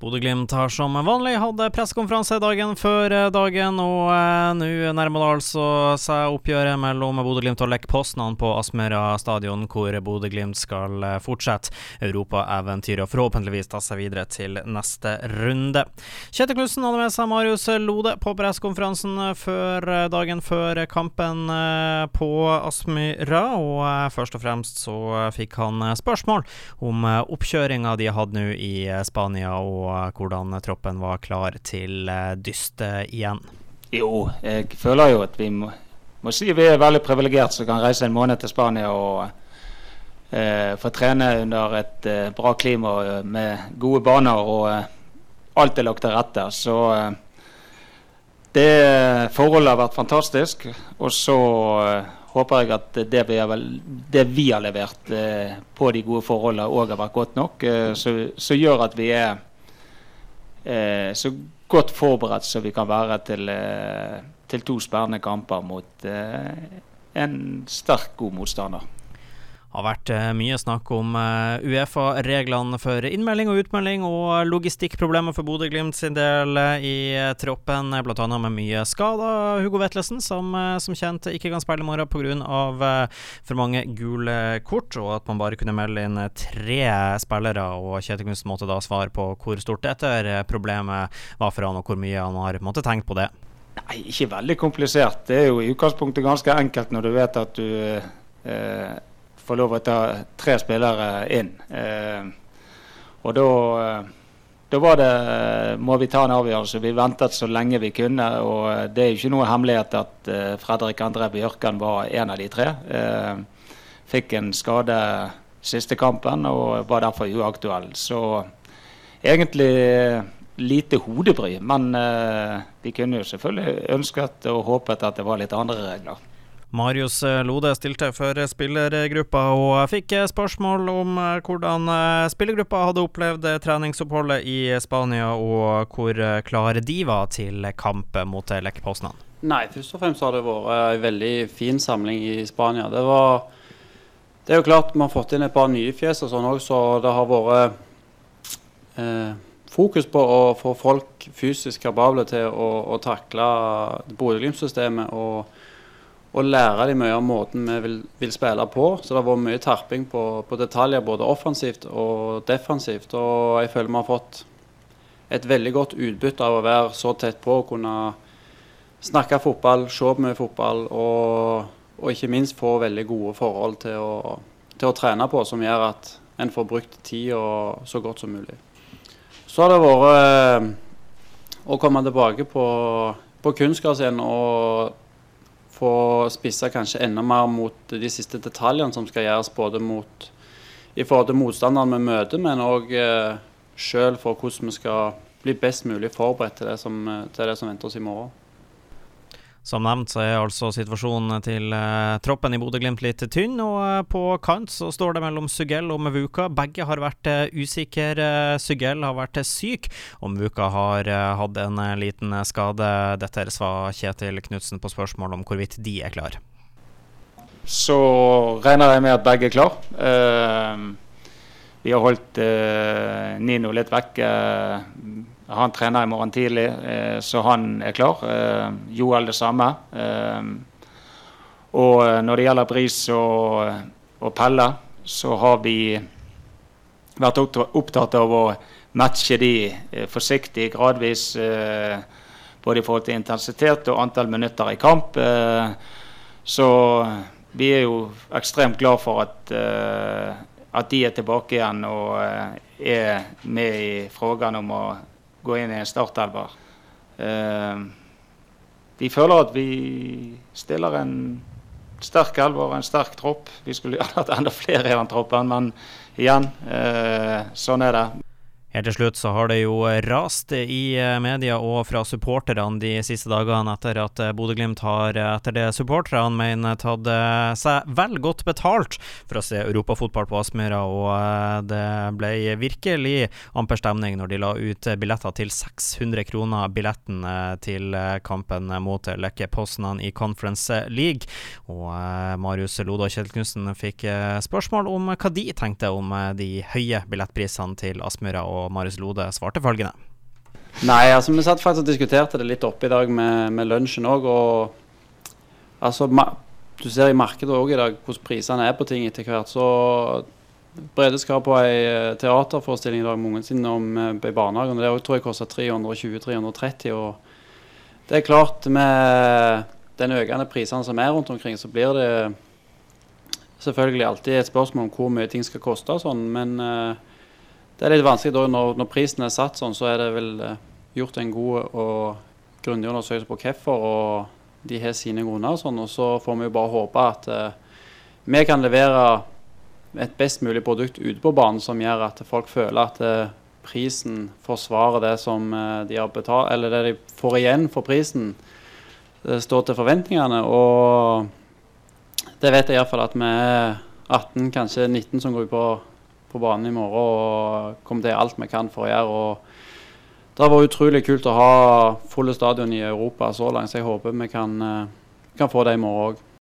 Bodø-Glimt har som vanlig hatt pressekonferanse dagen før eh, dagen, og eh, nå nærmer det altså seg oppgjøret mellom Bodø-Glimt og Lech Poznan på Aspmyra stadion, hvor Bodø-Glimt skal eh, fortsette europaeventyret og forhåpentligvis ta seg videre til neste runde. Kjetil Knutsen hadde med seg Marius Lode på pressekonferansen før dagen før kampen på Aspmyra, og først og fremst så fikk han spørsmål om oppkjøringa de hadde nå i Spania. og hvordan troppen var klar til eh, dyst igjen? Jo, jeg føler jo at vi må, må si vi er veldig privilegert som kan reise en måned til Spania og eh, få trene under et eh, bra klima med gode baner og eh, alt er lagt til rette. Så eh, det forholdet har vært fantastisk. Og så eh, håper jeg at det vi har, det vi har levert på de gode forholdene òg har vært godt nok. som gjør at vi er eh, så godt forberedt som vi kan være til, eh, til to spennende kamper mot eh, en sterk, god motstander har vært eh, mye snakk om eh, Uefa-reglene for innmelding og utmelding, og logistikkproblemer for Bodø-Glimt sin del eh, i troppen, bl.a. med mye skader. Hugo Vetlesen, som, som kjent ikke kan spille i morgen pga. for mange gule kort, og at man bare kunne melde inn tre spillere. Og Kjetil Knutsen måtte da svare på hvor stort dette problemet var for han, og hvor mye han har måttet tenke på det. Nei, ikke veldig komplisert. Det er jo i utgangspunktet ganske enkelt når du vet at du eh, få lov å ta tre spillere inn. Eh, og da, eh, da var det, må vi ta en avgjørelse. Vi ventet så lenge vi kunne. og Det er ikke noe hemmelighet at eh, Fredrik André Bjørkan var en av de tre. Fikk en skade siste kampen og var derfor uaktuell. Så egentlig lite hodebry. Men vi kunne jo selvfølgelig ønsket og håpet at det var litt andre regler. Marius eh, Lode stilte for spillergruppa og fikk eh, spørsmål om eh, hvordan spillergruppa hadde opplevd treningsoppholdet i Spania, og hvor klare de var til kamp mot Lech Poznan. Nei, først og fremst har det vært en veldig fin samling i Spania. Det, var, det er jo klart vi har fått inn et par nye fjes og sånn òg, så det har vært eh, fokus på å få folk fysisk kapable til å, å takle Bodø-Glimt-systemet. og og lære dem mye om måten vi vil, vil, spille på. Så det har vært mye terping på, på, detaljer, både offensivt og defensivt. Og jeg føler vi har fått et veldig godt utbytte av å være så tett på. å Kunne snakke fotball, se på mye fotball og, og, ikke minst få veldig gode forhold til å, til å trene på, som gjør at en får brukt tida så godt som mulig. Så har det vært eh, å komme tilbake på, på kunstgras igjen og få spissa kanskje enda mer mot de siste detaljene som skal gjøres både mot, i forhold til motstanderen vi møter, men òg eh, sjøl for hvordan vi skal bli best mulig forberedt til det som, til det som venter oss i morgen. Som nevnt så er altså situasjonen til eh, troppen i Bodø-Glimt litt tynn, og eh, på kant så står det mellom Sugell og Mevuka. Begge har vært eh, usikre. Sugell har vært syk, og Mevuka har hatt en liten skade. Dette svar Kjetil Knutsen på spørsmål om hvorvidt de er klar. Så regner jeg med at begge er klar. vi har holdt Nino litt vekk han trener i morgen tidlig, eh, så han er klar. Eh, Joel det samme. Eh, og når det gjelder Bris og, og Pelle, så har vi vært opptatt av å matche de forsiktig, gradvis. Både i forhold til intensitet og antall minutter i kamp. Så vi er jo ekstremt glad for at, at de er tilbake igjen og er med i frågan om å gå inn i en startelver. Eh, vi føler at vi stiller en sterk elver og en sterk tropp. Vi skulle gjerne hatt enda flere i den troppen, men igjen, eh, sånn er det. Helt til slutt så har det jo rast i eh, media og fra supporterne de siste dagene etter at eh, Bodø-Glimt har, eh, etter det supporterne mener, tatt seg vel godt betalt for å se europafotball på Aspmyra, og det ble virkelig amper stemning når de la ut billetter til 600 kroner billetten til kampen mot Lekke Poznan i Conference League. Og Marius Loda Kjell Knutsen fikk spørsmål om hva de tenkte om de høye billettprisene til Aspmyra. og og Marius Lode svarte følgende. Nei, altså vi satt faktisk og diskuterte det litt oppe i dag med, med lunsjen òg. Og altså, du ser i markedet òg i dag hvordan prisene er på ting etter hvert. Så Brede skal på ei eh, teaterforestilling i dag med ungen sin om uh, i barnehagen. Det tror jeg koster 320-330. Og det er klart, med den økende prisene som er rundt omkring, så blir det selvfølgelig alltid et spørsmål om hvor mye ting skal koste og sånn. Men uh, det er litt vanskelig da når, når, prisen er satt sånn, så er det vel uh, gjort en god og grundig undersøkelse på hvorfor, og de har sine grunner og sånn. Og så får vi jo bare håpe at eh, vi kan levere et best mulig produkt ute på banen som gjør at folk føler at eh, prisen forsvarer det som de har betalt, eller det de får igjen for prisen. Det står til forventningene. Og det vet jeg iallfall at vi er 18, kanskje 19 som går på på banen i morgen og kommer til alt vi kan for å gjøre. og Det har vært utrolig kult å ha fulle stadion i Europa så langt, så jeg håper vi kan, eh, kan få det i morgen òg.